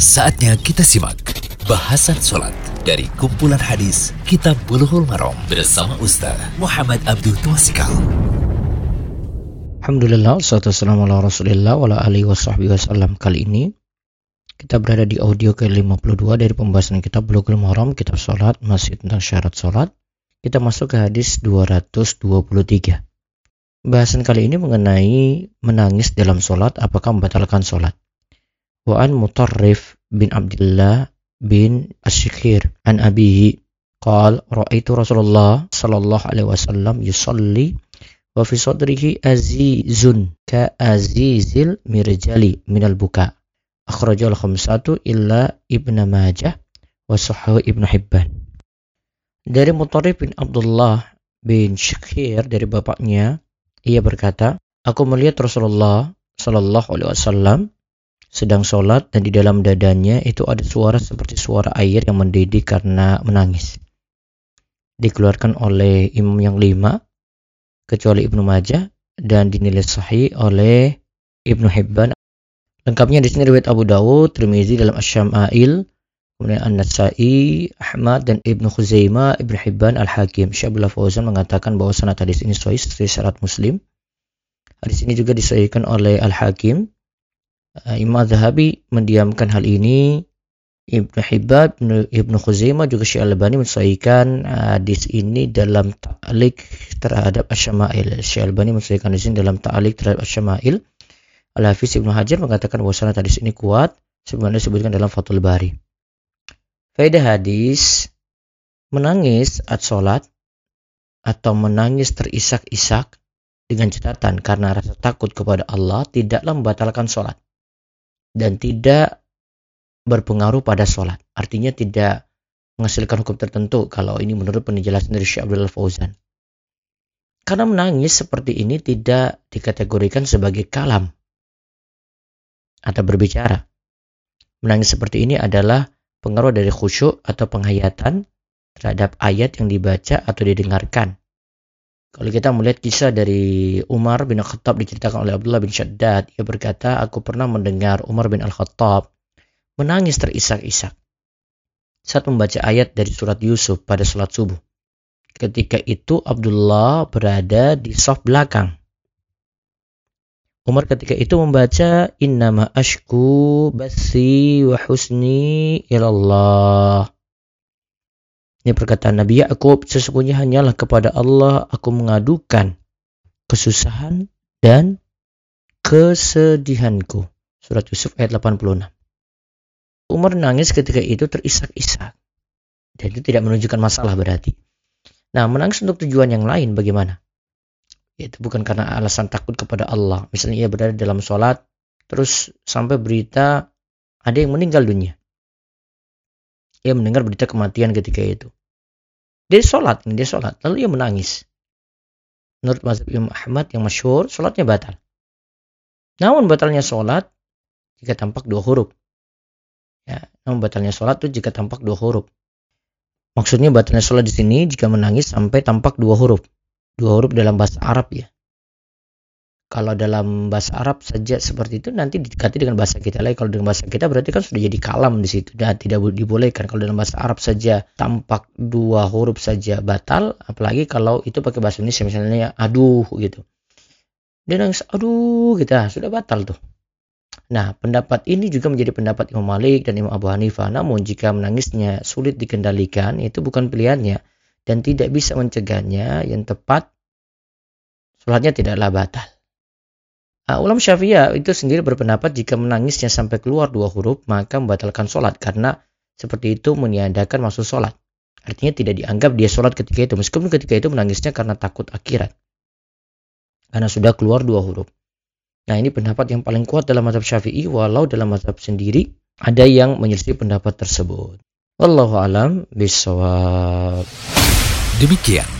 Saatnya kita simak bahasan sholat dari kumpulan hadis Kitab Bulughul Maram bersama Ustaz Muhammad Abdul Twasikal. Alhamdulillah, salatu wassalamu ala rasulillah wa ala alihi wa sahbihi wasallam. Kali ini kita berada di audio ke-52 dari pembahasan kitab Bulughul Maram, kitab sholat, masih tentang syarat sholat. Kita masuk ke hadis 223. Bahasan kali ini mengenai menangis dalam sholat, apakah membatalkan sholat. Wa'an Mutarrif bin Abdullah bin Asyikir an abihi. Qal ra'aitu Rasulullah sallallahu alaihi wasallam yusalli wa fi sadrihi azizun ka azizil mirjali minal buka. Akhrajal khamsatu illa ibnu majah wa sahahu ibnu hibban. Dari Mutarrif bin Abdullah bin Syakir dari bapaknya ia berkata aku melihat Rasulullah sallallahu alaihi wasallam sedang sholat dan di dalam dadanya itu ada suara seperti suara air yang mendidih karena menangis. Dikeluarkan oleh imam yang lima, kecuali Ibnu Majah, dan dinilai sahih oleh Ibnu Hibban. Lengkapnya di sini riwayat Abu Dawud, Tirmizi dalam Asy-Syama'il, kemudian An-Nasa'i, Ahmad dan Ibnu Khuzaimah, Ibnu Hibban, Al-Hakim. Syabullah Fauzan mengatakan bahwa sanad hadis ini sahih sesuai syarat Muslim. Hadis ini juga disahihkan oleh Al-Hakim Imam Zahabi mendiamkan hal ini Ibnu Hibban, Ibnu Khuzaimah juga Syekh Albani mensahihkan eh, hadis ini dalam ta'liq terhadap Asy-Syama'il. Syekh Albani mensahihkan hadis ini dalam ta'liq terhadap Asy-Syama'il. Al-Hafiz Ibnu Hajar mengatakan bahwa sanad hadis ini kuat sebagaimana disebutkan dalam Fathul Bari. Faedah hadis menangis saat sholat atau menangis terisak-isak dengan catatan karena rasa takut kepada Allah tidaklah membatalkan sholat dan tidak berpengaruh pada sholat. Artinya tidak menghasilkan hukum tertentu kalau ini menurut penjelasan dari Syekh Abdul Fauzan. Karena menangis seperti ini tidak dikategorikan sebagai kalam atau berbicara. Menangis seperti ini adalah pengaruh dari khusyuk atau penghayatan terhadap ayat yang dibaca atau didengarkan. Kalau kita melihat kisah dari Umar bin Al-Khattab diceritakan oleh Abdullah bin Shaddad, ia berkata, aku pernah mendengar Umar bin Al-Khattab menangis terisak-isak saat membaca ayat dari surat Yusuf pada sholat subuh. Ketika itu Abdullah berada di soft belakang. Umar ketika itu membaca Innama ashku basi wa husni ilallah. Ini perkataan Nabi Yakub, sesungguhnya hanyalah kepada Allah aku mengadukan kesusahan dan kesedihanku. Surat Yusuf ayat 86. Umar nangis ketika itu terisak-isak. Dan itu tidak menunjukkan masalah berarti. Nah, menangis untuk tujuan yang lain bagaimana? Itu bukan karena alasan takut kepada Allah. Misalnya ia berada dalam sholat, terus sampai berita ada yang meninggal dunia. Ia mendengar berita kematian ketika itu. Dia sholat, dia sholat, lalu ia menangis. Menurut mazhab Imam Ahmad yang masyhur, sholatnya batal. Namun batalnya sholat jika tampak dua huruf. Ya, namun batalnya sholat itu jika tampak dua huruf. Maksudnya batalnya sholat di sini jika menangis sampai tampak dua huruf. Dua huruf dalam bahasa Arab ya kalau dalam bahasa Arab saja seperti itu nanti didekati dengan bahasa kita lagi kalau dengan bahasa kita berarti kan sudah jadi kalam di situ dan tidak dibolehkan kalau dalam bahasa Arab saja tampak dua huruf saja batal apalagi kalau itu pakai bahasa Indonesia misalnya aduh gitu dia nangis aduh gitu ah, sudah batal tuh Nah, pendapat ini juga menjadi pendapat Imam Malik dan Imam Abu Hanifah. Namun, jika menangisnya sulit dikendalikan, itu bukan pilihannya dan tidak bisa mencegahnya. Yang tepat, sholatnya tidaklah batal. Nah, ulama Syafi'iyah itu sendiri berpendapat jika menangisnya sampai keluar dua huruf maka membatalkan sholat karena seperti itu meniadakan maksud sholat. Artinya tidak dianggap dia sholat ketika itu meskipun ketika itu menangisnya karena takut akhirat. Karena sudah keluar dua huruf. Nah ini pendapat yang paling kuat dalam mazhab syafi'i walau dalam mazhab sendiri ada yang menyelisih pendapat tersebut. Wallahu alam bisawab. Demikian